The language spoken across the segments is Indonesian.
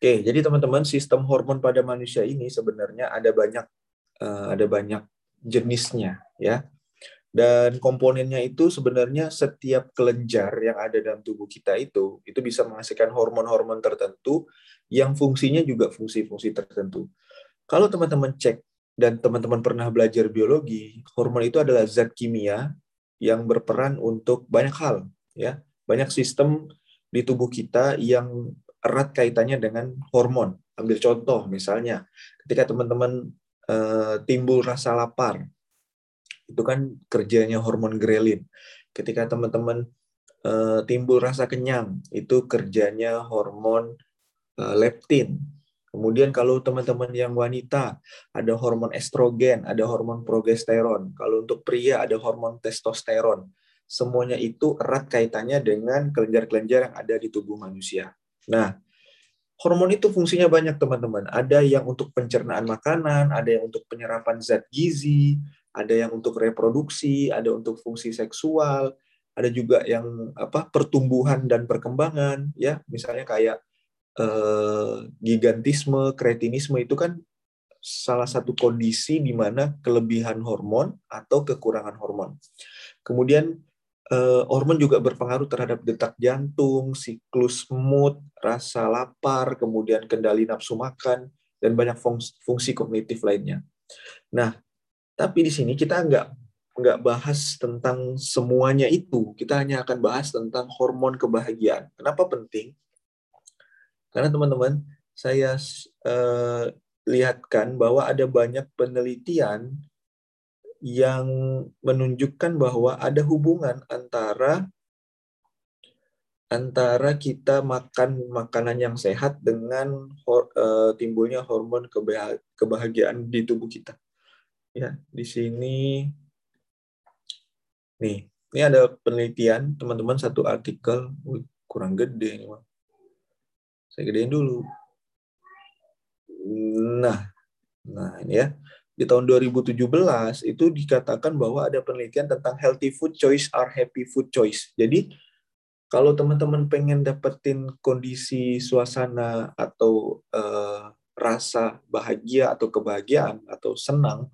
Oke, jadi teman-teman sistem hormon pada manusia ini sebenarnya ada banyak uh, ada banyak jenisnya ya. Dan komponennya itu sebenarnya setiap kelenjar yang ada dalam tubuh kita itu itu bisa menghasilkan hormon-hormon tertentu yang fungsinya juga fungsi-fungsi tertentu. Kalau teman-teman cek dan teman-teman pernah belajar biologi, hormon itu adalah zat kimia yang berperan untuk banyak hal ya. Banyak sistem di tubuh kita yang erat kaitannya dengan hormon. Ambil contoh misalnya, ketika teman-teman uh, timbul rasa lapar, itu kan kerjanya hormon grelin. Ketika teman-teman uh, timbul rasa kenyang, itu kerjanya hormon uh, leptin. Kemudian kalau teman-teman yang wanita ada hormon estrogen, ada hormon progesteron. Kalau untuk pria ada hormon testosteron. Semuanya itu erat kaitannya dengan kelenjar-kelenjar yang ada di tubuh manusia. Nah, hormon itu fungsinya banyak teman-teman. Ada yang untuk pencernaan makanan, ada yang untuk penyerapan zat gizi, ada yang untuk reproduksi, ada untuk fungsi seksual, ada juga yang apa pertumbuhan dan perkembangan, ya misalnya kayak eh, gigantisme, kretinisme itu kan salah satu kondisi di mana kelebihan hormon atau kekurangan hormon. Kemudian uh, hormon juga berpengaruh terhadap detak jantung, siklus mood, rasa lapar, kemudian kendali nafsu makan, dan banyak fungsi, fungsi kognitif lainnya. Nah, tapi di sini kita nggak nggak bahas tentang semuanya itu. Kita hanya akan bahas tentang hormon kebahagiaan. Kenapa penting? Karena teman-teman, saya uh, lihatkan bahwa ada banyak penelitian yang menunjukkan bahwa ada hubungan antara antara kita makan makanan yang sehat dengan uh, timbulnya hormon kebahagiaan di tubuh kita. Ya, di sini nih, ini ada penelitian teman-teman satu artikel, Wih, kurang gede nih, Saya gedein dulu. Nah, nah ini ya di tahun 2017 itu dikatakan bahwa ada penelitian tentang healthy food choice are happy food choice. Jadi kalau teman-teman pengen dapetin kondisi suasana atau uh, rasa bahagia atau kebahagiaan atau senang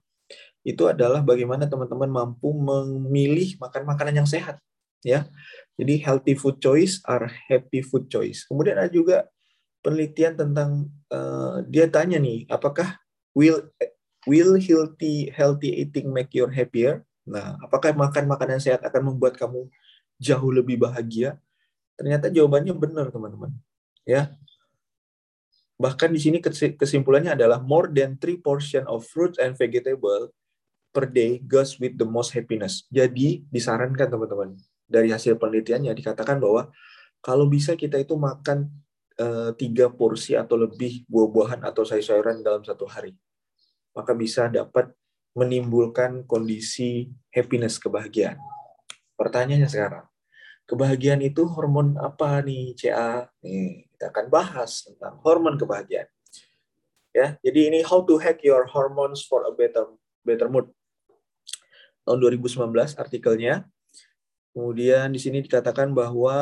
itu adalah bagaimana teman-teman mampu memilih makan makanan yang sehat ya. Jadi healthy food choice are happy food choice. Kemudian ada juga penelitian tentang uh, dia tanya nih apakah will Will healthy healthy eating make you happier? Nah, apakah makan makanan sehat akan membuat kamu jauh lebih bahagia? Ternyata jawabannya benar, teman-teman. Ya. Bahkan di sini kesimpulannya adalah more than three portion of fruits and vegetable per day goes with the most happiness. Jadi disarankan teman-teman dari hasil penelitiannya dikatakan bahwa kalau bisa kita itu makan eh, tiga porsi atau lebih buah-buahan atau sayur-sayuran dalam satu hari maka bisa dapat menimbulkan kondisi happiness, kebahagiaan. Pertanyaannya sekarang, kebahagiaan itu hormon apa nih, CA? Nih, kita akan bahas tentang hormon kebahagiaan. Ya, jadi ini how to hack your hormones for a better better mood. Tahun 2019 artikelnya. Kemudian di sini dikatakan bahwa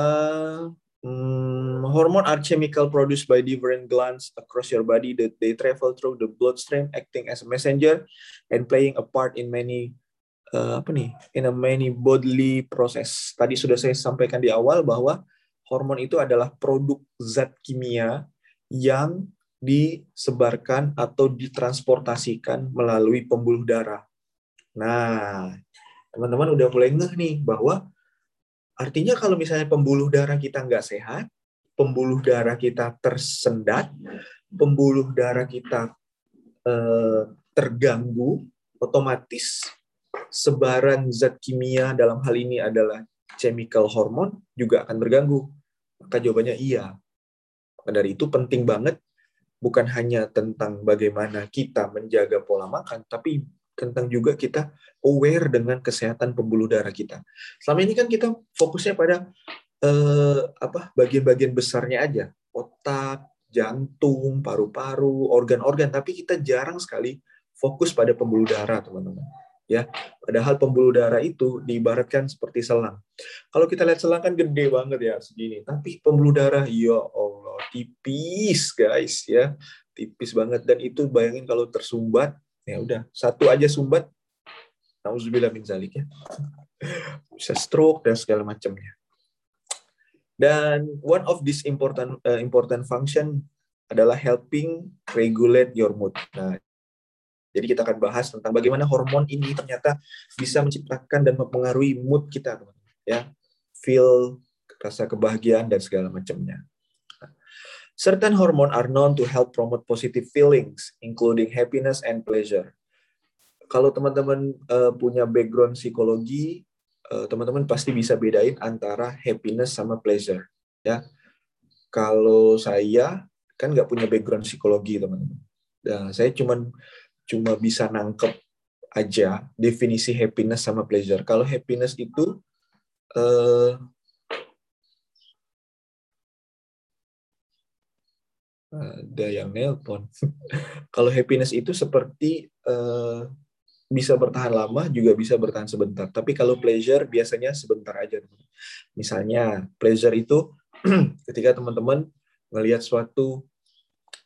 Hmm, hormone are chemical produced by different glands across your body that they travel through the bloodstream, acting as a messenger and playing a part in many uh, apa nih, in a many bodily process. Tadi sudah saya sampaikan di awal bahwa hormon itu adalah produk zat kimia yang disebarkan atau ditransportasikan melalui pembuluh darah. Nah, teman-teman udah mulai ngeh nih bahwa Artinya kalau misalnya pembuluh darah kita nggak sehat, pembuluh darah kita tersendat, pembuluh darah kita eh, terganggu, otomatis sebaran zat kimia dalam hal ini adalah chemical hormone juga akan terganggu. Maka jawabannya iya. Maka dari itu penting banget bukan hanya tentang bagaimana kita menjaga pola makan, tapi tentang juga kita aware dengan kesehatan pembuluh darah kita. Selama ini kan kita fokusnya pada eh, apa bagian-bagian besarnya aja, otak, jantung, paru-paru, organ-organ, tapi kita jarang sekali fokus pada pembuluh darah, teman-teman. ya. Padahal pembuluh darah itu diibaratkan seperti selang. Kalau kita lihat selang kan gede banget ya segini, tapi pembuluh darah ya Allah tipis guys ya, tipis banget dan itu bayangin kalau tersumbat ya udah satu aja sumbat Nauzubillah min zalik ya. Bisa stroke dan segala macamnya. Dan one of this important uh, important function adalah helping regulate your mood. Nah, jadi kita akan bahas tentang bagaimana hormon ini ternyata bisa menciptakan dan mempengaruhi mood kita, teman-teman. Ya, feel, rasa kebahagiaan dan segala macamnya. Certain hormone are known to help promote positive feelings, including happiness and pleasure kalau teman-teman uh, punya background psikologi, uh, teman-teman pasti bisa bedain antara happiness sama pleasure. Ya, kalau saya kan nggak punya background psikologi teman-teman. Nah, saya cuman cuma bisa nangkep aja definisi happiness sama pleasure. Kalau happiness itu uh, ada yang nelpon. Kalau happiness itu seperti uh, bisa bertahan lama juga bisa bertahan sebentar. Tapi kalau pleasure biasanya sebentar aja. Misalnya pleasure itu ketika teman-teman melihat suatu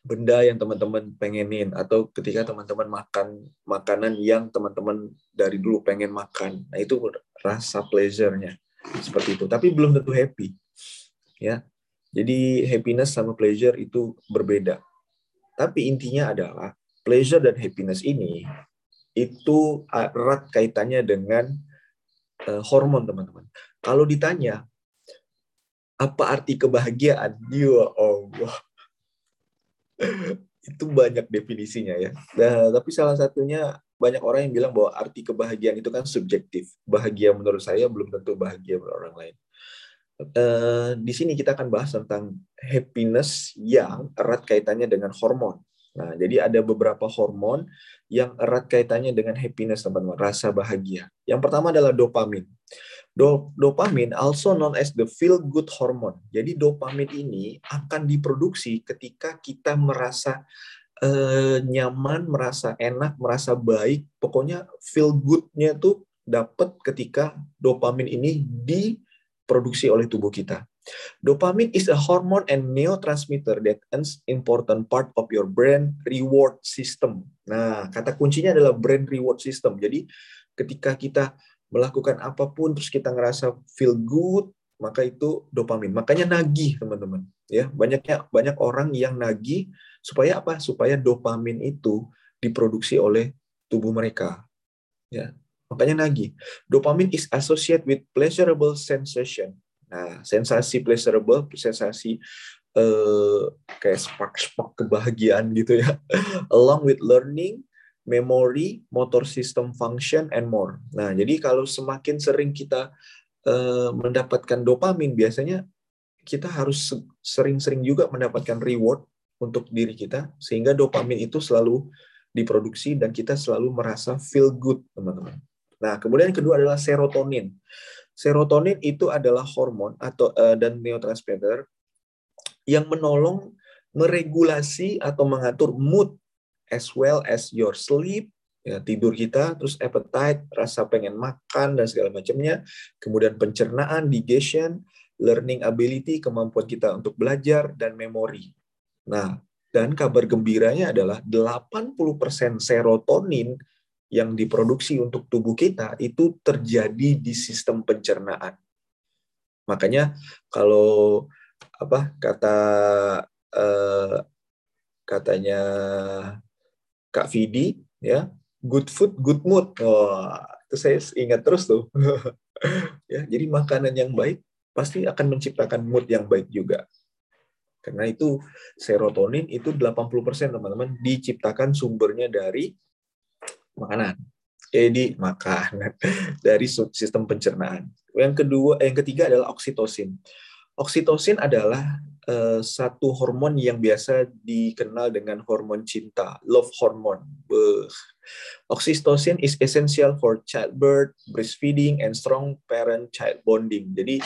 benda yang teman-teman pengenin atau ketika teman-teman makan makanan yang teman-teman dari dulu pengen makan. Nah, itu rasa pleasure-nya. Seperti itu. Tapi belum tentu happy. Ya. Jadi happiness sama pleasure itu berbeda. Tapi intinya adalah pleasure dan happiness ini itu erat kaitannya dengan uh, hormon teman-teman. Kalau ditanya apa arti kebahagiaan, ya Allah, itu banyak definisinya ya. Nah, tapi salah satunya banyak orang yang bilang bahwa arti kebahagiaan itu kan subjektif. Bahagia menurut saya belum tentu bahagia menurut orang lain. Uh, di sini kita akan bahas tentang happiness yang erat kaitannya dengan hormon. Nah, jadi ada beberapa hormon yang erat kaitannya dengan happiness, teman-teman, rasa bahagia. Yang pertama adalah dopamin. Do dopamin, also known as the feel good hormone. Jadi dopamin ini akan diproduksi ketika kita merasa eh, nyaman, merasa enak, merasa baik. Pokoknya feel good-nya tuh dapat ketika dopamin ini diproduksi oleh tubuh kita. Dopamine is a hormone and neurotransmitter that is important part of your brain reward system. Nah, kata kuncinya adalah brain reward system. Jadi, ketika kita melakukan apa pun terus kita ngerasa feel good, maka itu dopamin. Makanya nagih, teman-teman. Ya, banyaknya banyak orang yang nagih supaya apa? Supaya dopamin itu diproduksi oleh tubuh mereka. Ya, makanya nagih. Dopamin is associated with pleasurable sensation Nah, sensasi pleasurable, sensasi uh, kayak spark-spark kebahagiaan gitu ya. Along with learning, memory, motor system function, and more. Nah, jadi kalau semakin sering kita uh, mendapatkan dopamin, biasanya kita harus sering-sering juga mendapatkan reward untuk diri kita, sehingga dopamin itu selalu diproduksi dan kita selalu merasa feel good, teman-teman. Nah, kemudian kedua adalah serotonin. Serotonin itu adalah hormon atau uh, dan neurotransmitter yang menolong meregulasi atau mengatur mood as well as your sleep, ya, tidur kita, terus appetite, rasa pengen makan dan segala macamnya, kemudian pencernaan, digestion, learning ability, kemampuan kita untuk belajar dan memori. Nah, dan kabar gembiranya adalah 80% serotonin yang diproduksi untuk tubuh kita itu terjadi di sistem pencernaan. Makanya kalau apa kata eh, katanya Kak Vidi ya, good food good mood. Wah, itu saya ingat terus tuh. ya, jadi makanan yang baik pasti akan menciptakan mood yang baik juga. Karena itu serotonin itu 80% teman-teman diciptakan sumbernya dari makanan. Jadi makanan dari sistem pencernaan. Yang kedua, yang ketiga adalah oksitosin. Oksitosin adalah uh, satu hormon yang biasa dikenal dengan hormon cinta, love hormone. Oksitosin is essential for childbirth, breastfeeding, and strong parent-child bonding. Jadi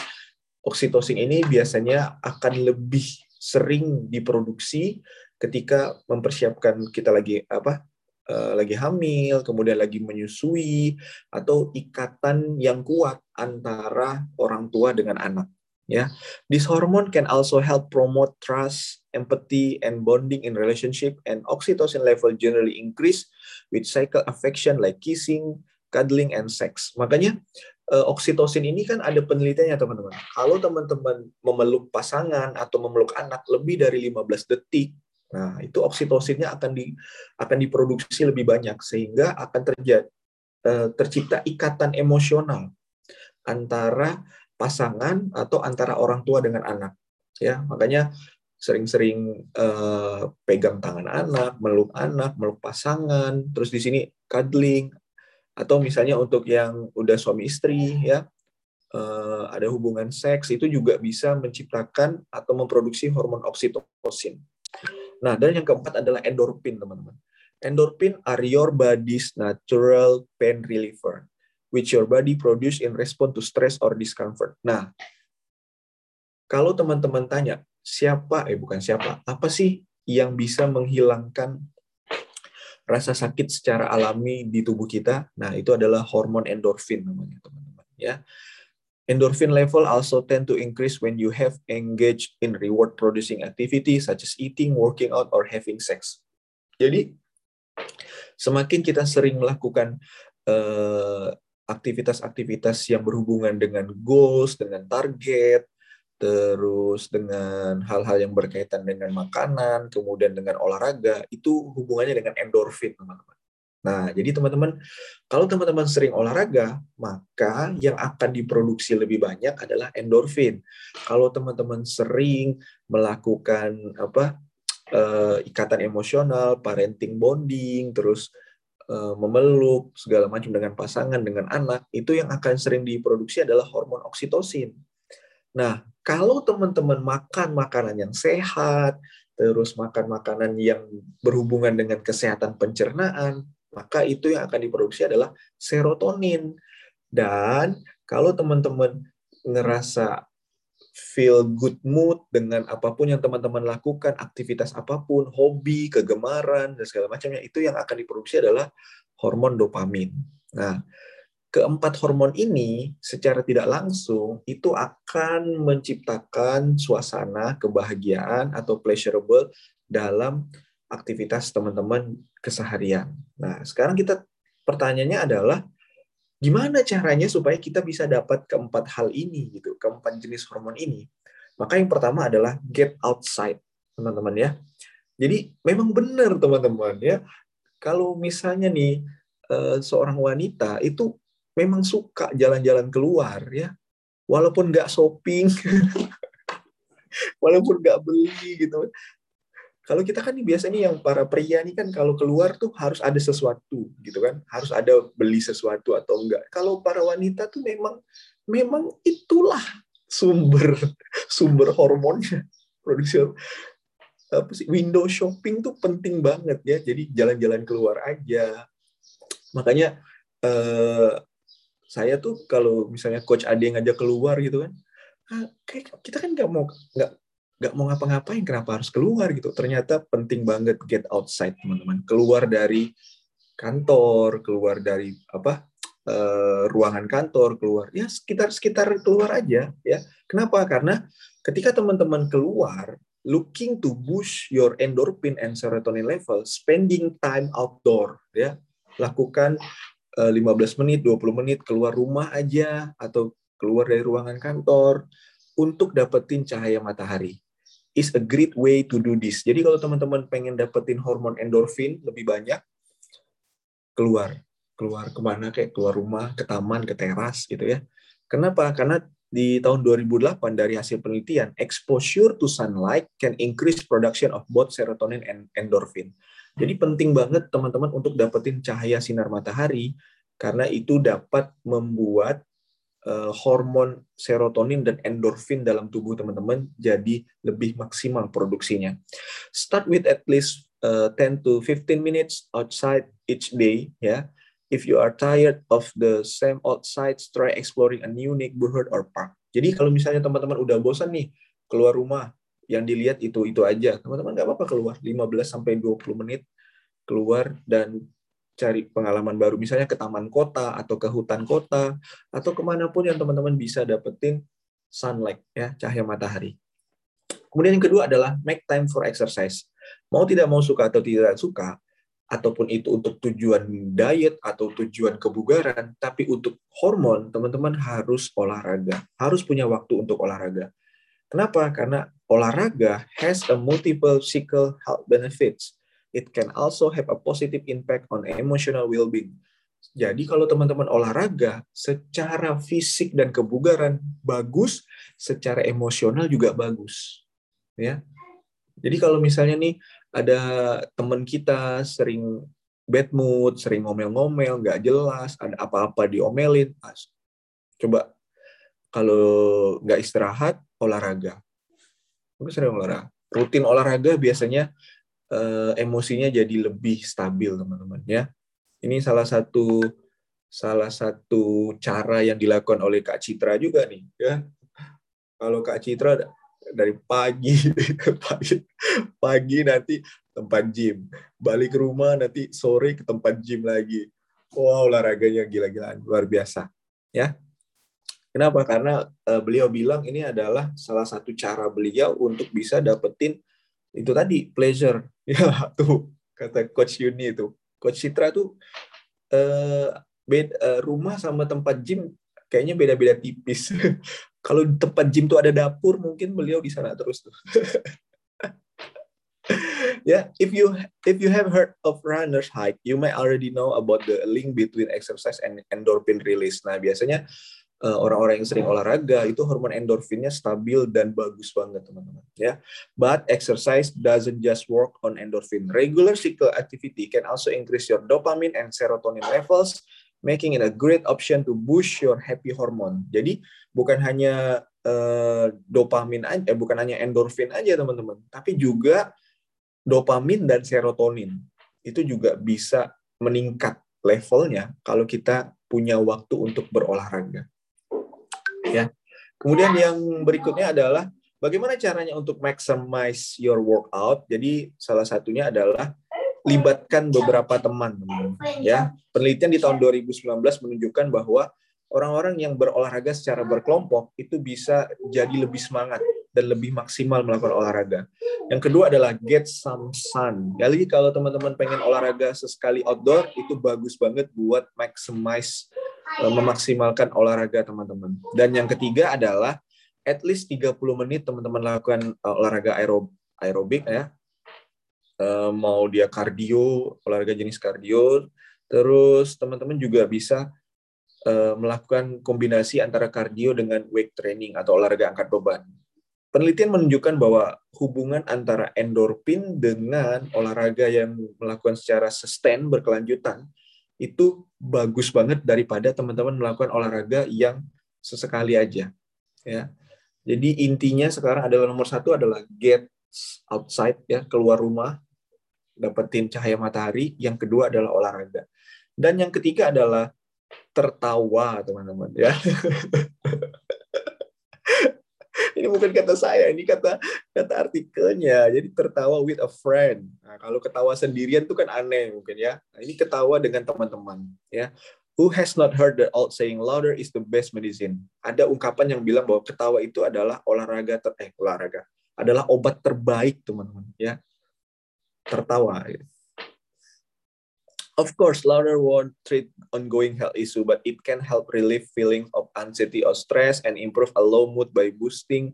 oksitosin ini biasanya akan lebih sering diproduksi ketika mempersiapkan kita lagi apa lagi hamil, kemudian lagi menyusui, atau ikatan yang kuat antara orang tua dengan anak. Ya, this hormone can also help promote trust, empathy, and bonding in relationship. And oxytocin level generally increase with cycle affection like kissing, cuddling, and sex. Makanya uh, oksitosin ini kan ada penelitiannya teman-teman. Kalau teman-teman memeluk pasangan atau memeluk anak lebih dari 15 detik, nah itu oksitosinnya akan di akan diproduksi lebih banyak sehingga akan terjadi uh, tercipta ikatan emosional antara pasangan atau antara orang tua dengan anak. Ya, makanya sering-sering uh, pegang tangan anak, meluk anak, meluk pasangan, terus di sini cuddling atau misalnya untuk yang udah suami istri ya uh, ada hubungan seks itu juga bisa menciptakan atau memproduksi hormon oksitosin. Nah, dan yang keempat adalah endorfin, teman-teman. Endorphin are your body's natural pain reliever, which your body produce in response to stress or discomfort. Nah, kalau teman-teman tanya, siapa, eh bukan siapa, apa sih yang bisa menghilangkan rasa sakit secara alami di tubuh kita. Nah, itu adalah hormon endorfin namanya, teman-teman, ya. Endorphin level also tend to increase when you have engaged in reward producing activity such as eating, working out, or having sex. Jadi, semakin kita sering melakukan uh, aktivitas-aktivitas yang berhubungan dengan goals, dengan target, terus dengan hal-hal yang berkaitan dengan makanan, kemudian dengan olahraga, itu hubungannya dengan endorfin, teman-teman. Nah, jadi teman-teman, kalau teman-teman sering olahraga, maka yang akan diproduksi lebih banyak adalah endorfin. Kalau teman-teman sering melakukan apa uh, ikatan emosional, parenting bonding, terus uh, memeluk segala macam dengan pasangan, dengan anak, itu yang akan sering diproduksi adalah hormon oksitosin. Nah, kalau teman-teman makan makanan yang sehat, terus makan makanan yang berhubungan dengan kesehatan pencernaan, maka itu yang akan diproduksi adalah serotonin. Dan kalau teman-teman ngerasa feel good mood dengan apa pun yang teman-teman lakukan, aktivitas apa pun, hobi, kegemaran, dan segala macamnya, itu yang akan diproduksi adalah hormon dopamin. Nah, keempat hormon ini secara tidak langsung itu akan menciptakan suasana kebahagiaan atau pleasurable dalam aktivitas teman-teman keseharian. Nah, sekarang kita pertanyaannya adalah gimana caranya supaya kita bisa dapat keempat hal ini gitu, keempat jenis hormon ini. Maka yang pertama adalah get outside, teman-teman ya. Jadi memang benar teman-teman ya. Kalau misalnya nih eh, seorang wanita itu memang suka jalan-jalan keluar ya walaupun nggak shopping walaupun nggak beli gitu kalau kita kan biasanya yang para pria nih kan kalau keluar tuh harus ada sesuatu gitu kan harus ada beli sesuatu atau enggak. Kalau para wanita tuh memang memang itulah sumber sumber hormonnya. Produksi apa sih? Window shopping tuh penting banget ya. Jadi jalan-jalan keluar aja. Makanya eh, saya tuh kalau misalnya coach Ade ngajak keluar gitu kan ah, kayak kita kan nggak mau nggak nggak mau ngapa-ngapain kenapa harus keluar gitu. Ternyata penting banget get outside teman-teman. Keluar dari kantor keluar dari apa uh, ruangan kantor keluar ya sekitar sekitar keluar aja ya. Kenapa? Karena ketika teman-teman keluar looking to boost your endorphin and serotonin level spending time outdoor ya. Lakukan 15 eh, menit, 20 menit keluar rumah aja atau keluar dari ruangan kantor untuk dapetin cahaya matahari. Is a great way to do this. Jadi kalau teman-teman pengen dapetin hormon endorfin lebih banyak, keluar. Keluar ke mana? Kayak keluar rumah, ke taman, ke teras gitu ya. Kenapa? Karena di tahun 2008 dari hasil penelitian, exposure to sunlight can increase production of both serotonin and endorphin. Jadi penting banget teman-teman untuk dapetin cahaya sinar matahari karena itu dapat membuat uh, hormon serotonin dan endorfin dalam tubuh teman-teman jadi lebih maksimal produksinya. Start with at least uh, 10 to 15 minutes outside each day ya. If you are tired of the same outside, try exploring a new neighborhood or park. Jadi kalau misalnya teman-teman udah bosan nih keluar rumah, yang dilihat itu itu aja teman-teman nggak apa-apa keluar 15 sampai 20 menit keluar dan cari pengalaman baru, misalnya ke taman kota atau ke hutan kota atau ke mana pun yang teman-teman bisa dapetin sunlight ya cahaya matahari. Kemudian yang kedua adalah make time for exercise. Mau tidak mau suka atau tidak suka, ataupun itu untuk tujuan diet atau tujuan kebugaran, tapi untuk hormon, teman-teman harus olahraga, harus punya waktu untuk olahraga. Kenapa? Karena olahraga has a multiple physical health benefits. It can also have a positive impact on emotional well-being. Jadi kalau teman-teman olahraga, secara fisik dan kebugaran bagus, secara emosional juga bagus. Ya. Jadi kalau misalnya nih ada teman kita sering bad mood, sering ngomel-ngomel, nggak jelas, ada apa-apa diomelin, coba kalau nggak istirahat, olahraga. Mungkin sering olahraga. Rutin olahraga biasanya eh, emosinya jadi lebih stabil, teman-teman. Ya, ini salah satu salah satu cara yang dilakukan oleh Kak Citra juga nih. Ya, kalau Kak Citra dari pagi pagi pagi nanti tempat gym balik ke rumah nanti sore ke tempat gym lagi wow olahraganya gila-gilaan luar biasa ya kenapa karena uh, beliau bilang ini adalah salah satu cara beliau untuk bisa dapetin itu tadi pleasure ya tuh kata coach Yuni itu. Coach Citra tuh uh, bed, uh, rumah sama tempat gym kayaknya beda-beda tipis. Kalau tempat gym tuh ada dapur mungkin beliau di sana terus tuh. Yeah if you if you have heard of runner's high you might already know about the link between exercise and endorphin release. Nah biasanya orang-orang yang sering olahraga itu hormon endorfinnya stabil dan bagus banget teman-teman ya but exercise doesn't just work on endorphin regular physical activity can also increase your dopamine and serotonin levels making it a great option to boost your happy hormone. Jadi bukan hanya uh, dopamin aja, eh, bukan hanya endorfin aja teman-teman, tapi juga dopamin dan serotonin itu juga bisa meningkat levelnya kalau kita punya waktu untuk berolahraga. Ya. Kemudian yang berikutnya adalah bagaimana caranya untuk maximize your workout. Jadi salah satunya adalah libatkan beberapa teman, ya. Penelitian di tahun 2019 menunjukkan bahwa orang-orang yang berolahraga secara berkelompok itu bisa jadi lebih semangat dan lebih maksimal melakukan olahraga. Yang kedua adalah get some sun. Jadi kalau teman-teman pengen olahraga sesekali outdoor itu bagus banget buat maximize memaksimalkan olahraga teman-teman. Dan yang ketiga adalah at least 30 menit teman-teman lakukan eh, olahraga aerob aerobik ya Eh, mau dia kardio, olahraga jenis kardio, terus teman-teman juga bisa melakukan kombinasi antara kardio dengan weight training atau olahraga angkat beban. Penelitian menunjukkan bahwa hubungan antara endorfin dengan olahraga yang melakukan secara sustain berkelanjutan itu bagus banget daripada teman-teman melakukan olahraga yang sesekali aja. Ya, jadi intinya sekarang adalah nomor satu adalah get outside ya keluar rumah dapetin cahaya matahari, yang kedua adalah olahraga. Dan yang ketiga adalah tertawa, teman-teman ya. ini bukan kata saya, ini kata kata artikelnya. Jadi tertawa with a friend. Nah, kalau ketawa sendirian itu kan aneh mungkin ya. Nah, ini ketawa dengan teman-teman ya. Who has not heard the old saying louder is the best medicine? Ada ungkapan yang bilang bahwa ketawa itu adalah olahraga ter eh olahraga adalah obat terbaik teman-teman ya tertawa. Of course, laughter won't treat ongoing health issue, but it can help relieve feelings of anxiety or stress and improve a low mood by boosting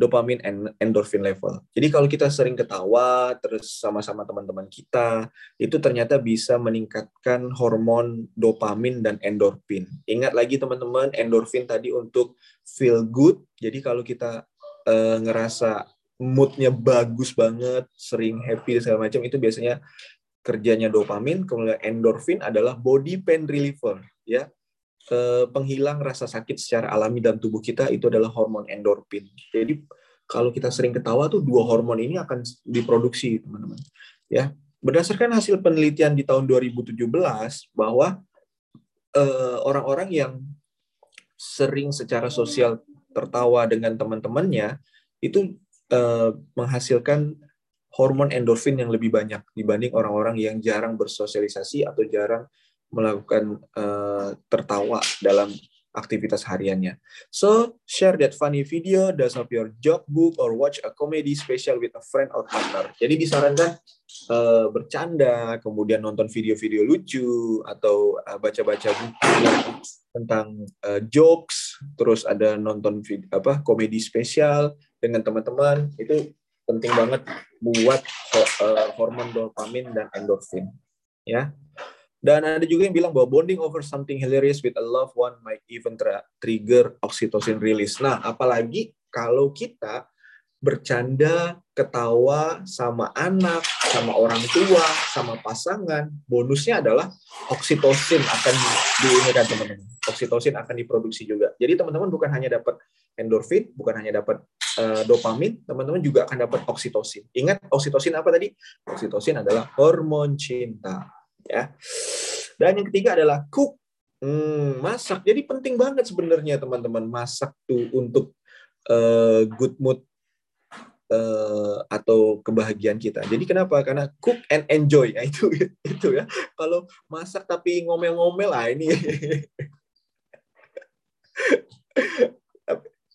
dopamine and endorphin level. Jadi kalau kita sering ketawa terus sama-sama teman-teman kita, itu ternyata bisa meningkatkan hormon dopamin dan endorfin. Ingat lagi teman-teman, endorfin tadi untuk feel good. Jadi kalau kita uh, ngerasa moodnya bagus banget, sering happy dan segala macam itu biasanya kerjanya dopamin, kemudian endorfin adalah body pain reliever, ya penghilang rasa sakit secara alami dalam tubuh kita itu adalah hormon endorfin. Jadi kalau kita sering ketawa tuh dua hormon ini akan diproduksi teman-teman. Ya, berdasarkan hasil penelitian di tahun 2017 bahwa eh, orang-orang uh, yang sering secara sosial tertawa dengan teman-temannya itu uh, menghasilkan hormon endorfin yang lebih banyak dibanding orang-orang yang jarang bersosialisasi atau jarang melakukan uh, tertawa dalam aktivitas hariannya. So, share that funny video, does of your job book, or watch a comedy special with a friend or partner. Jadi disarankan uh, bercanda, kemudian nonton video-video lucu, atau uh, baca-baca buku tentang uh, jokes, terus ada nonton video, apa komedi spesial dengan teman-teman. Itu penting banget buat uh, hormon dopamin dan endorfin. Ya. Dan ada juga yang bilang bahwa bonding over something hilarious with a loved one might even trigger oxytocin release. Nah, apalagi kalau kita bercanda, ketawa sama anak, sama orang tua, sama pasangan, bonusnya adalah oksitosin akan diinikan teman-teman. Oksitosin akan diproduksi juga. Jadi teman-teman bukan hanya dapat endorfin, bukan hanya dapat uh, dopamin, teman-teman juga akan dapat oksitosin. Ingat oksitosin apa tadi? Oksitosin adalah hormon cinta ya. Dan yang ketiga adalah cook, hmm, masak. Jadi penting banget sebenarnya teman-teman masak tuh untuk uh, good mood uh, atau kebahagiaan kita. Jadi kenapa? Karena cook and enjoy. Nah, itu itu ya. Kalau masak tapi ngomel-ngomel lah ini.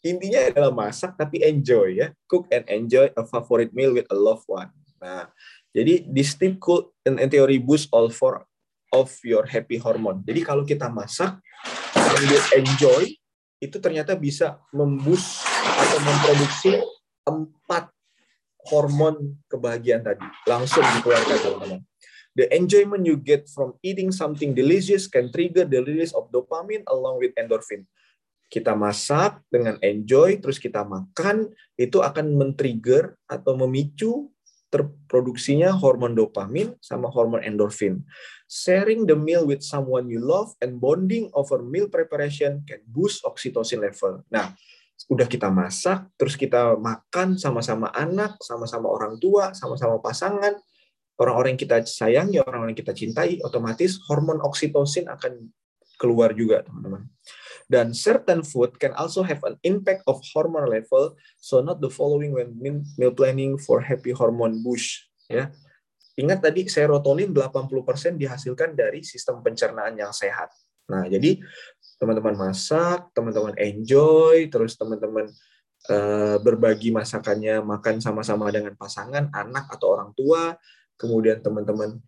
Intinya adalah masak tapi enjoy ya. Cook and enjoy a favorite meal with a loved one. Nah, jadi this tip could and theory boost all four of your happy hormone. Jadi kalau kita masak sambil enjoy itu ternyata bisa membus atau memproduksi empat hormon kebahagiaan tadi langsung dikeluarkan teman-teman. The enjoyment you get from eating something delicious can trigger the release of dopamine along with endorphin. Kita masak dengan enjoy, terus kita makan, itu akan men-trigger atau memicu terproduksinya hormon dopamin sama hormon endorfin. Sharing the meal with someone you love and bonding over meal preparation can boost oxytocin level. Nah, udah kita masak, terus kita makan sama-sama anak, sama-sama orang tua, sama-sama pasangan, orang-orang yang kita sayangi, orang-orang yang kita cintai, otomatis hormon oksitosin akan keluar juga, teman-teman. Dan certain food can also have an impact of hormone level, so not the following when meal planning for happy hormone boost. Ya, ingat tadi serotonin 80% dihasilkan dari sistem pencernaan yang sehat. Nah, jadi teman-teman masak, teman-teman enjoy, terus teman-teman uh, berbagi masakannya, makan sama-sama dengan pasangan, anak atau orang tua, kemudian teman-teman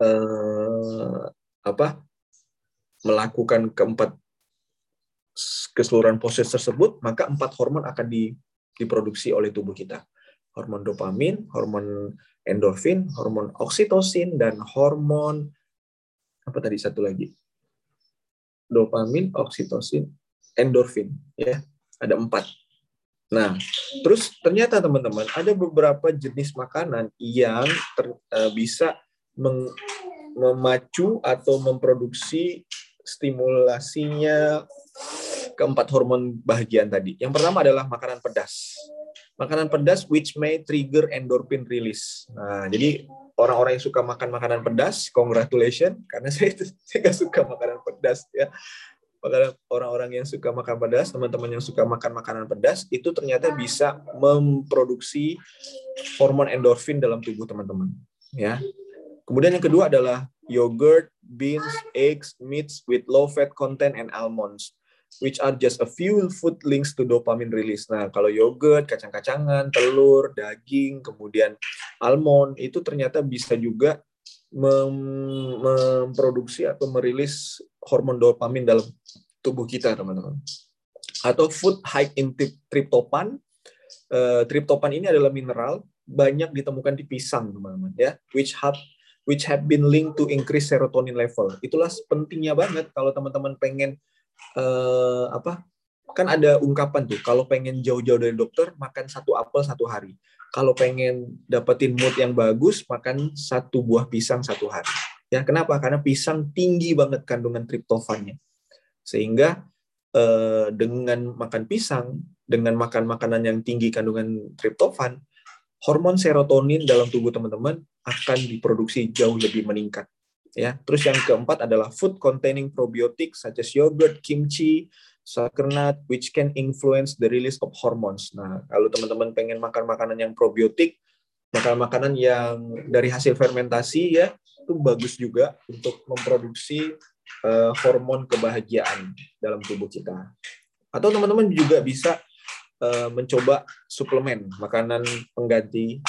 uh, apa melakukan keempat keseluruhan proses tersebut, maka empat hormon akan diproduksi oleh tubuh kita. Hormon dopamin, hormon endorfin, hormon oksitosin, dan hormon apa tadi satu lagi? Dopamin, oksitosin, endorfin. Ya, ada empat. Nah, terus ternyata teman-teman ada beberapa jenis makanan yang ter, uh, bisa meng, memacu atau memproduksi stimulasinya keempat hormon bahagian tadi. Yang pertama adalah makanan pedas. Makanan pedas which may trigger endorphin release. Nah, jadi orang-orang yang suka makan makanan pedas, congratulations karena saya saya nggak suka makanan pedas ya. Orang-orang yang suka makan pedas, teman-teman yang suka makan makanan pedas itu ternyata bisa memproduksi hormon endorfin dalam tubuh teman-teman, ya. Kemudian yang kedua adalah yogurt, beans, eggs, meats with low fat content and almonds which are just a few food links to dopamine release. Nah, kalau yogurt, kacang-kacangan, telur, daging, kemudian almond itu ternyata bisa juga mem memproduksi atau merilis hormon dopamin dalam tubuh kita, teman-teman. Atau food high in tryptophan. Uh, tryptophan ini adalah mineral banyak ditemukan di pisang, teman-teman, ya, which have which have been linked to increase serotonin level. Itulah pentingnya banget kalau teman-teman pengen uh, apa? Kan ada ungkapan tuh kalau pengen jauh-jauh dari dokter makan satu apel satu hari. Kalau pengen dapetin mood yang bagus makan satu buah pisang satu hari. Ya kenapa? Karena pisang tinggi banget kandungan triptofannya. Sehingga eh, dengan makan pisang dengan makan makanan yang tinggi kandungan triptofan hormon serotonin dalam tubuh teman-teman akan diproduksi jauh lebih meningkat ya. Terus yang keempat adalah food containing probiotics such as yogurt, kimchi, nut, which can influence the release of hormones. Nah, kalau teman-teman pengen makan makanan yang probiotik, makanan-makanan yang dari hasil fermentasi ya itu bagus juga untuk memproduksi uh, hormon kebahagiaan dalam tubuh kita. Atau teman-teman juga bisa uh, mencoba suplemen makanan pengganti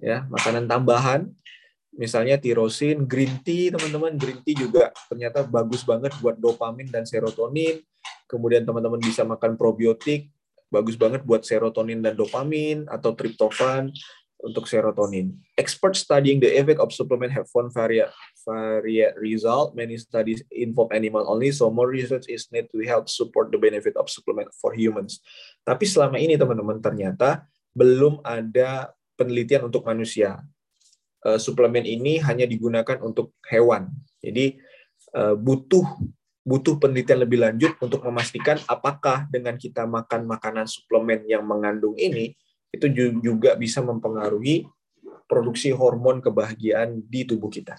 ya, makanan tambahan misalnya tirosin, green tea teman-teman, green tea juga ternyata bagus banget buat dopamin dan serotonin. Kemudian teman-teman bisa makan probiotik, bagus banget buat serotonin dan dopamin atau triptofan untuk serotonin. Experts studying the effect of supplement have found varied, varied result. Many studies involve animal only, so more research is need to help support the benefit of supplement for humans. Tapi selama ini teman-teman ternyata belum ada penelitian untuk manusia. Uh, suplemen ini hanya digunakan untuk hewan. Jadi uh, butuh butuh penelitian lebih lanjut untuk memastikan apakah dengan kita makan makanan suplemen yang mengandung ini itu juga bisa mempengaruhi produksi hormon kebahagiaan di tubuh kita.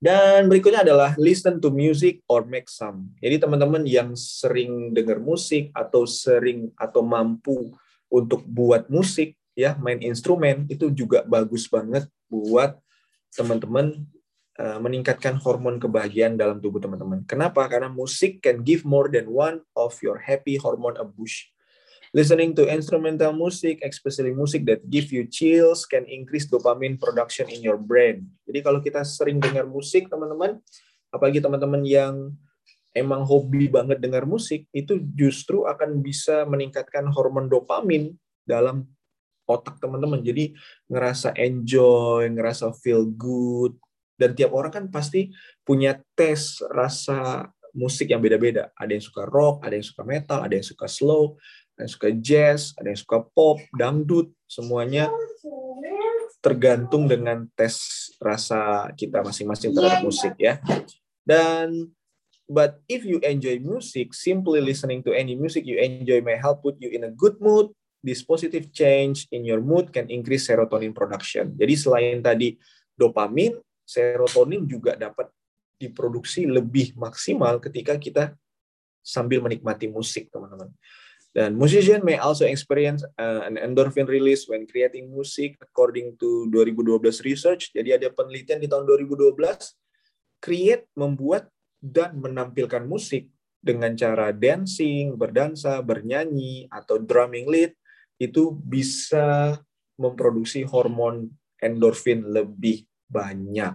Dan berikutnya adalah listen to music or make some. Jadi teman-teman yang sering dengar musik atau sering atau mampu untuk buat musik ya, main instrumen itu juga bagus banget buat teman-teman uh, meningkatkan hormon kebahagiaan dalam tubuh teman-teman. Kenapa? Karena musik can give more than one of your happy hormone a boost. Listening to instrumental music, especially music that give you chills, can increase dopamine production in your brain. Jadi kalau kita sering dengar musik, teman-teman, apalagi teman-teman yang emang hobi banget dengar musik, itu justru akan bisa meningkatkan hormon dopamin dalam otak teman-teman. Jadi ngerasa enjoy, ngerasa feel good. Dan tiap orang kan pasti punya tes rasa musik yang beda-beda. Ada yang suka rock, ada yang suka metal, ada yang suka slow, ada yang suka jazz, ada yang suka pop, dangdut, semuanya tergantung dengan tes rasa kita masing-masing terhadap musik ya. Dan but if you enjoy music, simply listening to any music you enjoy may help put you in a good mood. This positive change in your mood can increase serotonin production. Jadi selain tadi dopamin, serotonin juga dapat diproduksi lebih maksimal ketika kita sambil menikmati musik, teman-teman. Dan musician may also experience uh, an endorphin release when creating music according to 2012 research. Jadi ada penelitian di tahun 2012 create membuat dan menampilkan musik dengan cara dancing, berdansa, bernyanyi atau drumming lead itu bisa memproduksi hormon endorfin lebih banyak.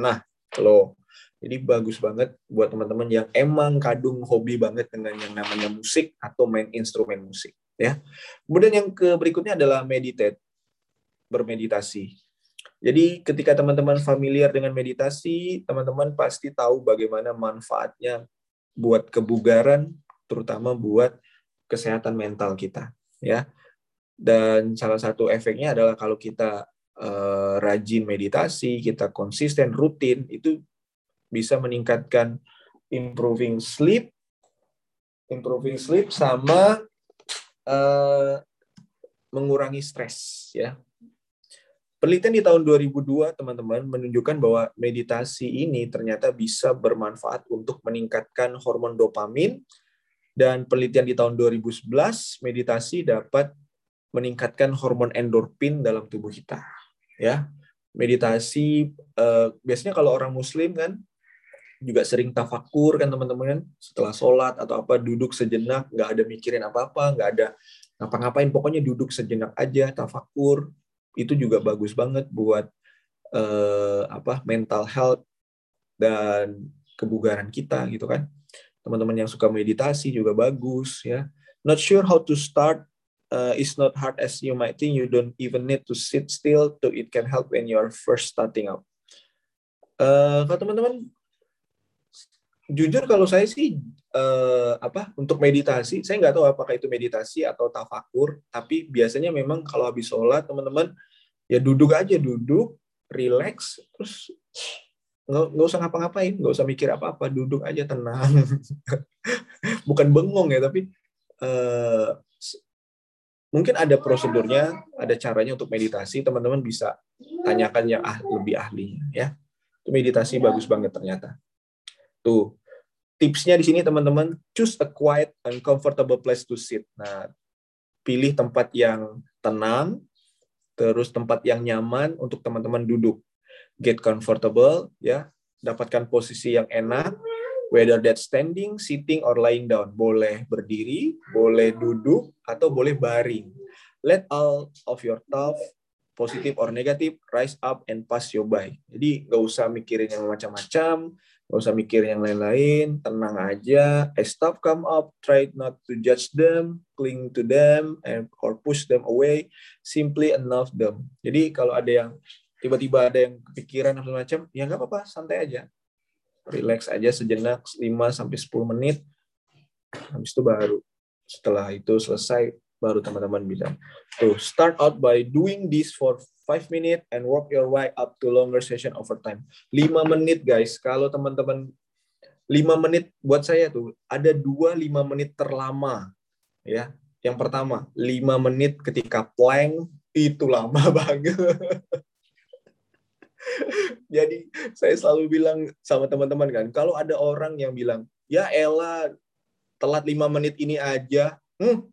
Nah, kalau jadi bagus banget buat teman-teman yang emang kadung hobi banget dengan yang namanya musik atau main instrumen musik ya. Kemudian yang ke berikutnya adalah meditate, bermeditasi. Jadi ketika teman-teman familiar dengan meditasi, teman-teman pasti tahu bagaimana manfaatnya buat kebugaran, terutama buat kesehatan mental kita, ya. Dan salah satu efeknya adalah kalau kita uh, rajin meditasi, kita konsisten, rutin, itu bisa meningkatkan improving sleep, improving sleep sama uh, mengurangi stres ya. Penelitian di tahun 2002 teman-teman menunjukkan bahwa meditasi ini ternyata bisa bermanfaat untuk meningkatkan hormon dopamin dan penelitian di tahun 2011 meditasi dapat meningkatkan hormon endorfin dalam tubuh kita ya. Meditasi uh, biasanya kalau orang muslim kan juga sering tafakur kan teman-teman kan setelah sholat atau apa duduk sejenak nggak ada mikirin apa-apa nggak ada ngapa-ngapain pokoknya duduk sejenak aja tafakur itu juga bagus banget buat eh, apa mental health dan kebugaran kita gitu kan teman-teman yang suka meditasi juga bagus ya. Not sure how to start uh, is not hard as you might think. You don't even need to sit still to it can help when you are first starting out. Uh, kalau teman-teman jujur kalau saya sih eh, apa untuk meditasi saya nggak tahu apakah itu meditasi atau tafakur tapi biasanya memang kalau habis sholat teman-teman ya duduk aja duduk relax terus nggak nggak usah ngapa-ngapain nggak usah mikir apa-apa duduk aja tenang bukan bengong ya tapi eh, mungkin ada prosedurnya ada caranya untuk meditasi teman-teman bisa tanyakan yang ah, lebih ahlinya ya itu meditasi bagus banget ternyata Tuh. Tipsnya di sini teman-teman, choose a quiet and comfortable place to sit. Nah, pilih tempat yang tenang, terus tempat yang nyaman untuk teman-teman duduk. Get comfortable, ya, dapatkan posisi yang enak, whether that standing, sitting, or lying down. Boleh berdiri, boleh duduk, atau boleh baring. Let all of your thought, positive or negative, rise up and pass you by. Jadi nggak usah mikirin yang macam-macam, nggak usah mikir yang lain-lain, tenang aja. As stuff come up, try not to judge them, cling to them, and or push them away. Simply enough them. Jadi kalau ada yang tiba-tiba ada yang kepikiran atau macam, ya nggak apa-apa, santai aja. Relax aja sejenak 5 sampai 10 menit. Habis itu baru setelah itu selesai baru teman-teman bilang. Tuh, start out by doing this for 5 minutes and work your way up to longer session over time. 5 menit guys, kalau teman-teman 5 menit buat saya tuh ada 2 5 menit terlama ya. Yang pertama, 5 menit ketika plank itu lama banget. Jadi saya selalu bilang sama teman-teman kan, kalau ada orang yang bilang, ya Ella telat 5 menit ini aja, hmm,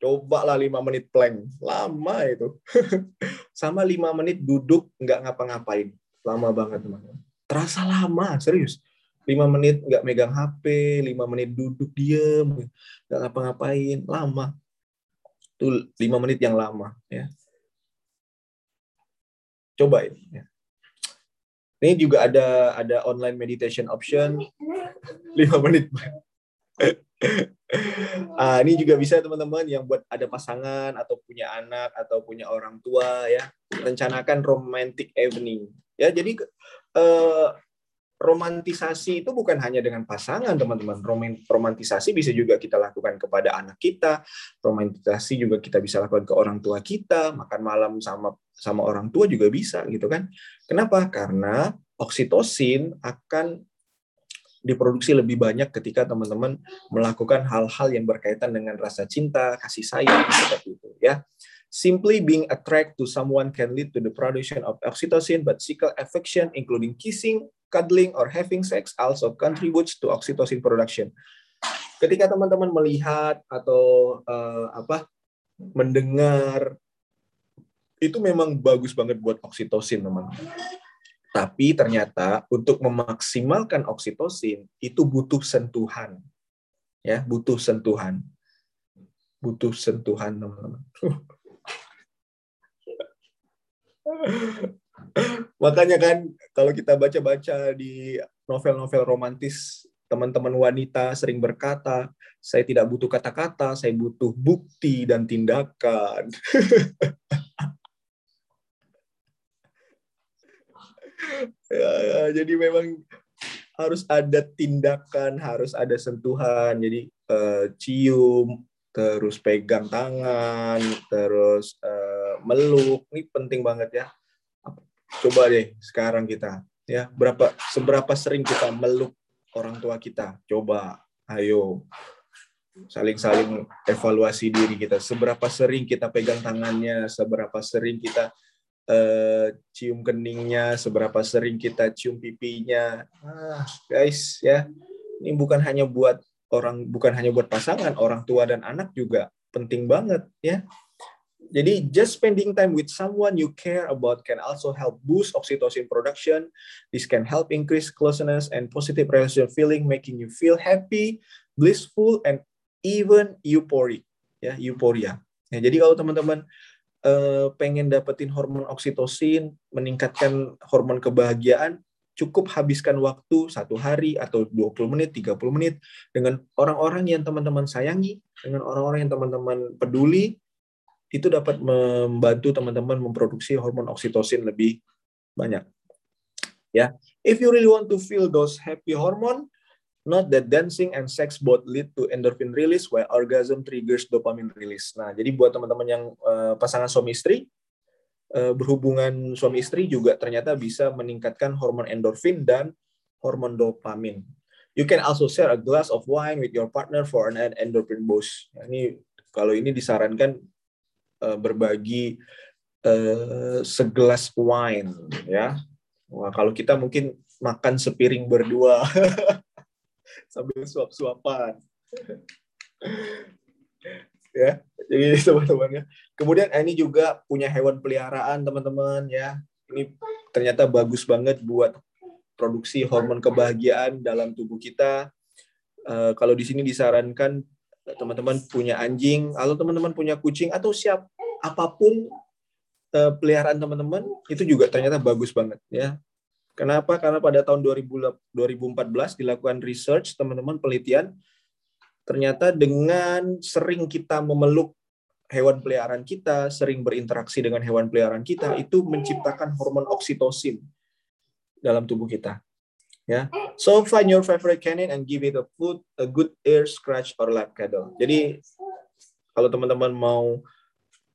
coba lah 5 menit plank. Lama itu. Sama 5 menit duduk nggak ngapa-ngapain. Lama banget, teman-teman. Terasa lama, serius. 5 menit nggak megang HP, 5 menit duduk diem, nggak ngapa-ngapain. Lama. Itu 5 menit yang lama. ya Coba ini. Ya. Ini juga ada ada online meditation option. 5 menit. Ah, ini juga bisa teman-teman yang buat ada pasangan atau punya anak atau punya orang tua ya. Rencanakan romantic evening. Ya jadi eh, romantisasi itu bukan hanya dengan pasangan teman-teman. Romantisasi bisa juga kita lakukan kepada anak kita romantisasi juga kita bisa lakukan ke orang tua kita makan malam sama sama orang tua juga bisa gitu kan? Kenapa? Karena oksitosin akan diproduksi lebih banyak ketika teman-teman melakukan hal-hal yang berkaitan dengan rasa cinta, kasih sayang seperti itu ya. Simply being attracted to someone can lead to the production of oxytocin, but sexual affection, including kissing, cuddling, or having sex, also contributes to oxytocin production. Ketika teman-teman melihat atau uh, apa mendengar itu memang bagus banget buat oksitosin teman-teman. Tapi ternyata untuk memaksimalkan oksitosin itu butuh sentuhan. Ya, butuh sentuhan. Butuh sentuhan, teman-teman. Makanya kan kalau kita baca-baca di novel-novel romantis, teman-teman wanita sering berkata, saya tidak butuh kata-kata, saya butuh bukti dan tindakan. ya, ya, jadi memang harus ada tindakan, harus ada sentuhan. Jadi uh, cium, terus pegang tangan, terus uh, meluk. Ini penting banget ya. Coba deh sekarang kita ya berapa seberapa sering kita meluk orang tua kita. Coba, ayo saling-saling evaluasi diri kita. Seberapa sering kita pegang tangannya, seberapa sering kita uh, cium keningnya, seberapa sering kita cium pipinya. Ah, guys, ya. Ini bukan hanya buat orang bukan hanya buat pasangan, orang tua dan anak juga penting banget, ya. Jadi just spending time with someone you care about can also help boost oxytocin production. This can help increase closeness and positive relationship feeling, making you feel happy, blissful, and even euphoric. Ya, euphoria. Ya, jadi kalau teman-teman uh, pengen dapetin hormon oksitosin, meningkatkan hormon kebahagiaan, cukup habiskan waktu satu hari atau 20 menit, 30 menit dengan orang-orang yang teman-teman sayangi, dengan orang-orang yang teman-teman peduli, itu dapat membantu teman-teman memproduksi hormon oksitosin lebih banyak. Ya, if you really want to feel those happy hormone, Note that dancing and sex both lead to endorphin release, while orgasm triggers dopamine release. Nah, jadi buat teman-teman yang uh, pasangan suami istri, uh, berhubungan suami istri juga ternyata bisa meningkatkan hormon endorfin dan hormon dopamin. You can also share a glass of wine with your partner for an endorphin boost. Nah, ini kalau ini disarankan uh, berbagi uh, segelas wine, ya. Wah, kalau kita mungkin makan sepiring berdua. sambil suap-suapan. ya. Jadi teman-teman ya. Kemudian ini juga punya hewan peliharaan teman-teman ya. Ini ternyata bagus banget buat produksi hormon kebahagiaan dalam tubuh kita. Uh, kalau di sini disarankan teman-teman punya anjing, atau teman-teman punya kucing atau siap apa pun uh, peliharaan teman-teman itu juga ternyata bagus banget ya. Kenapa? Karena pada tahun 2014 dilakukan research teman-teman penelitian ternyata dengan sering kita memeluk hewan peliharaan kita, sering berinteraksi dengan hewan peliharaan kita itu menciptakan hormon oksitosin dalam tubuh kita. Ya. So find your favorite canine and give it a food, a good ear scratch or lap cuddle. Jadi kalau teman-teman mau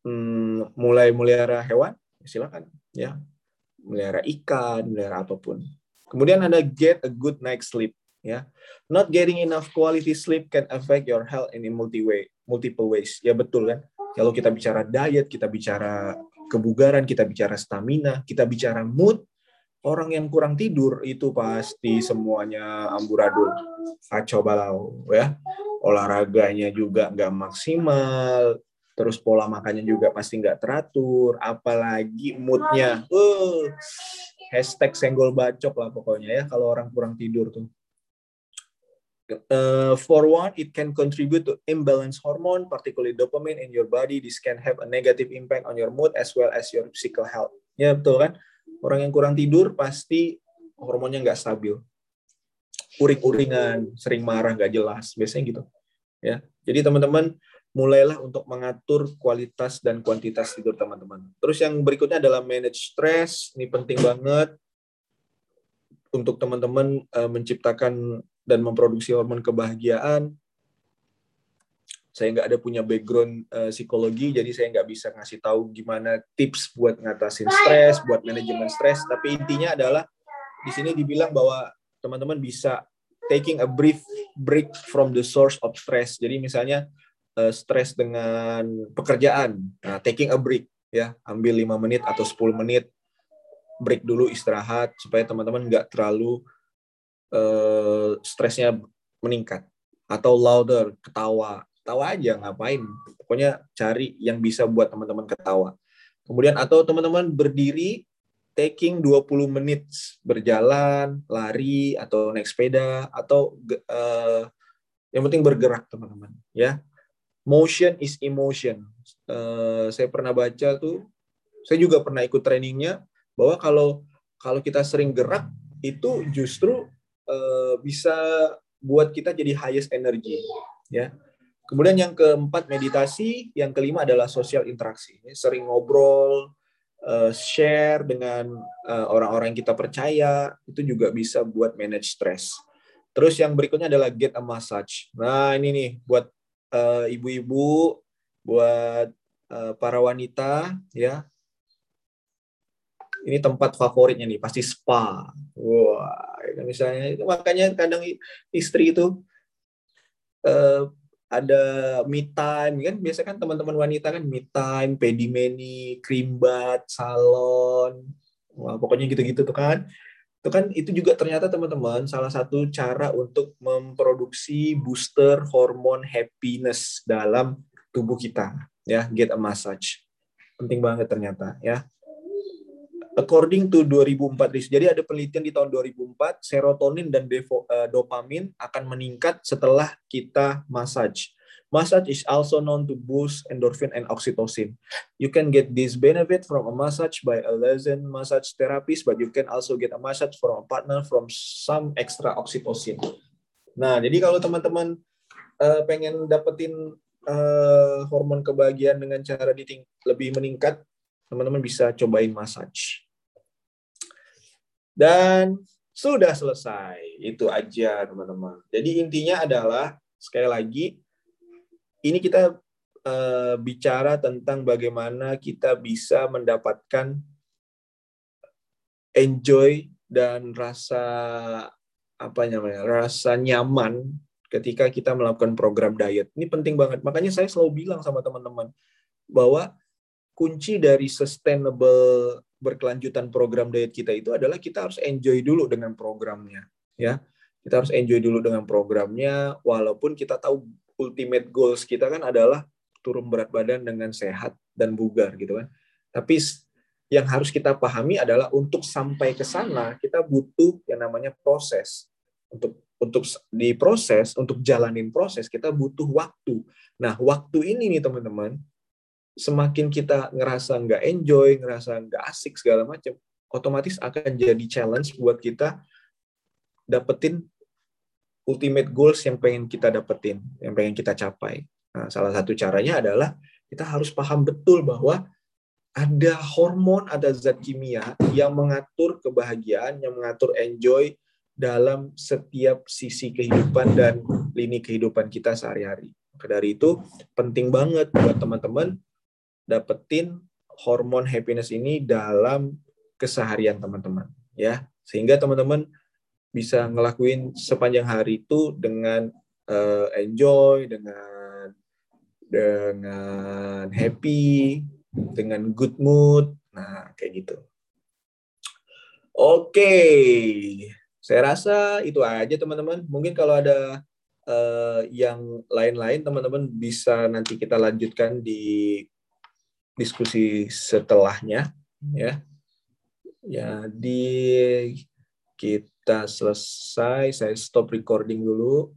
hmm, mulai melihara hewan, silakan ya melihara ikan, melihara apa pun. Kemudian ada get a good night sleep. Ya, not getting enough quality sleep can affect your health in multi way, multiple ways. Ya betul kan? Kalau kita bicara diet, kita bicara kebugaran, kita bicara stamina, kita bicara mood, orang yang kurang tidur itu pasti semuanya amburadul, kacau balau ya. Olahraganya juga nggak maksimal, terus pola makannya juga pasti nggak teratur, apalagi moodnya, uh, hashtag senggol bacok lah pokoknya ya kalau orang kurang tidur tuh. Uh, for one, it can contribute to imbalance hormone, particularly dopamine in your body. This can have a negative impact on your mood as well as your physical health. Ya betul kan? Orang yang kurang tidur pasti hormonnya nggak stabil. Uring-uringan, sering marah nggak jelas, biasanya gitu. Ya, jadi teman-teman mulailah untuk mengatur kualitas dan kuantitas tidur teman-teman. Terus yang berikutnya adalah manage stress. Ini penting banget untuk teman-teman uh, menciptakan dan memproduksi hormon kebahagiaan. Saya nggak ada punya background uh, psikologi, jadi saya nggak bisa ngasih tahu gimana tips buat ngatasin stres, buat manajemen stres. Tapi intinya adalah di sini dibilang bahwa teman-teman bisa taking a brief break from the source of stress. Jadi misalnya uh, stres dengan pekerjaan, nah, taking a break ya, ambil lima menit atau 10 menit. Break dulu istirahat supaya teman-teman nggak terlalu uh, stresnya meningkat. Atau louder ketawa ketawa aja ngapain pokoknya cari yang bisa buat teman-teman ketawa kemudian atau teman-teman berdiri taking 20 menit berjalan lari atau naik sepeda atau uh, yang penting bergerak teman-teman ya motion is emotion. Uh, saya pernah baca tuh, saya juga pernah ikut trainingnya bahwa kalau kalau kita sering gerak itu justru uh, bisa buat kita jadi highest energy, ya. Kemudian yang keempat meditasi, yang kelima adalah sosial interaksi. Sering ngobrol, uh, share dengan orang-orang yang kita percaya, itu juga bisa buat manage stress. Terus yang berikutnya adalah get a massage. Nah ini nih buat uh, ibu-ibu, buat para wanita, ya. Ini tempat favoritnya nih, pasti spa. Wah, ya misalnya makanya kadang istri itu uh, ada me time kan biasa kan teman-teman wanita kan me time, pedimeni, cream bath, salon, wah pokoknya gitu-gitu tuh kan. Itu kan itu juga ternyata teman-teman salah satu cara untuk memproduksi booster hormon happiness dalam tubuh kita ya get a massage. Penting banget ternyata ya according to 2004 jadi ada penelitian di tahun 2004 serotonin dan eh, dopamin akan meningkat setelah kita massage Massage is also known to boost endorphin and oxytocin. You can get this benefit from a massage by a licensed massage therapist, but you can also get a massage from a partner from some extra oxytocin. Nah, jadi kalau teman-teman uh, pengen dapetin uh, hormon kebahagiaan dengan cara diting lebih meningkat, teman-teman bisa cobain massage. Dan sudah selesai. Itu aja, teman-teman. Jadi intinya adalah sekali lagi ini kita uh, bicara tentang bagaimana kita bisa mendapatkan enjoy dan rasa apa namanya rasa nyaman ketika kita melakukan program diet ini penting banget makanya saya selalu bilang sama teman-teman bahwa kunci dari sustainable berkelanjutan program diet kita itu adalah kita harus enjoy dulu dengan programnya ya kita harus enjoy dulu dengan programnya walaupun kita tahu ultimate goals kita kan adalah turun berat badan dengan sehat dan bugar gitu kan. Tapi yang harus kita pahami adalah untuk sampai ke sana kita butuh yang namanya proses. Untuk untuk diproses, untuk jalanin proses kita butuh waktu. Nah, waktu ini nih teman-teman, semakin kita ngerasa nggak enjoy, ngerasa nggak asik segala macam, otomatis akan jadi challenge buat kita dapetin ultimate goals yang pengen kita dapetin, yang pengen kita capai. Nah, salah satu caranya adalah kita harus paham betul bahwa ada hormon, ada zat kimia yang mengatur kebahagiaan, yang mengatur enjoy dalam setiap sisi kehidupan dan lini kehidupan kita sehari-hari. Dari itu penting banget buat teman-teman dapetin hormon happiness ini dalam keseharian teman-teman ya. Sehingga teman-teman bisa ngelakuin sepanjang hari itu dengan uh, enjoy dengan dengan happy dengan good mood. Nah kayak gitu. Oke saya rasa itu aja teman-teman. Mungkin kalau ada uh, yang lain-lain teman-teman bisa nanti kita lanjutkan di diskusi setelahnya ya. Jadi kita selesai, saya stop recording dulu.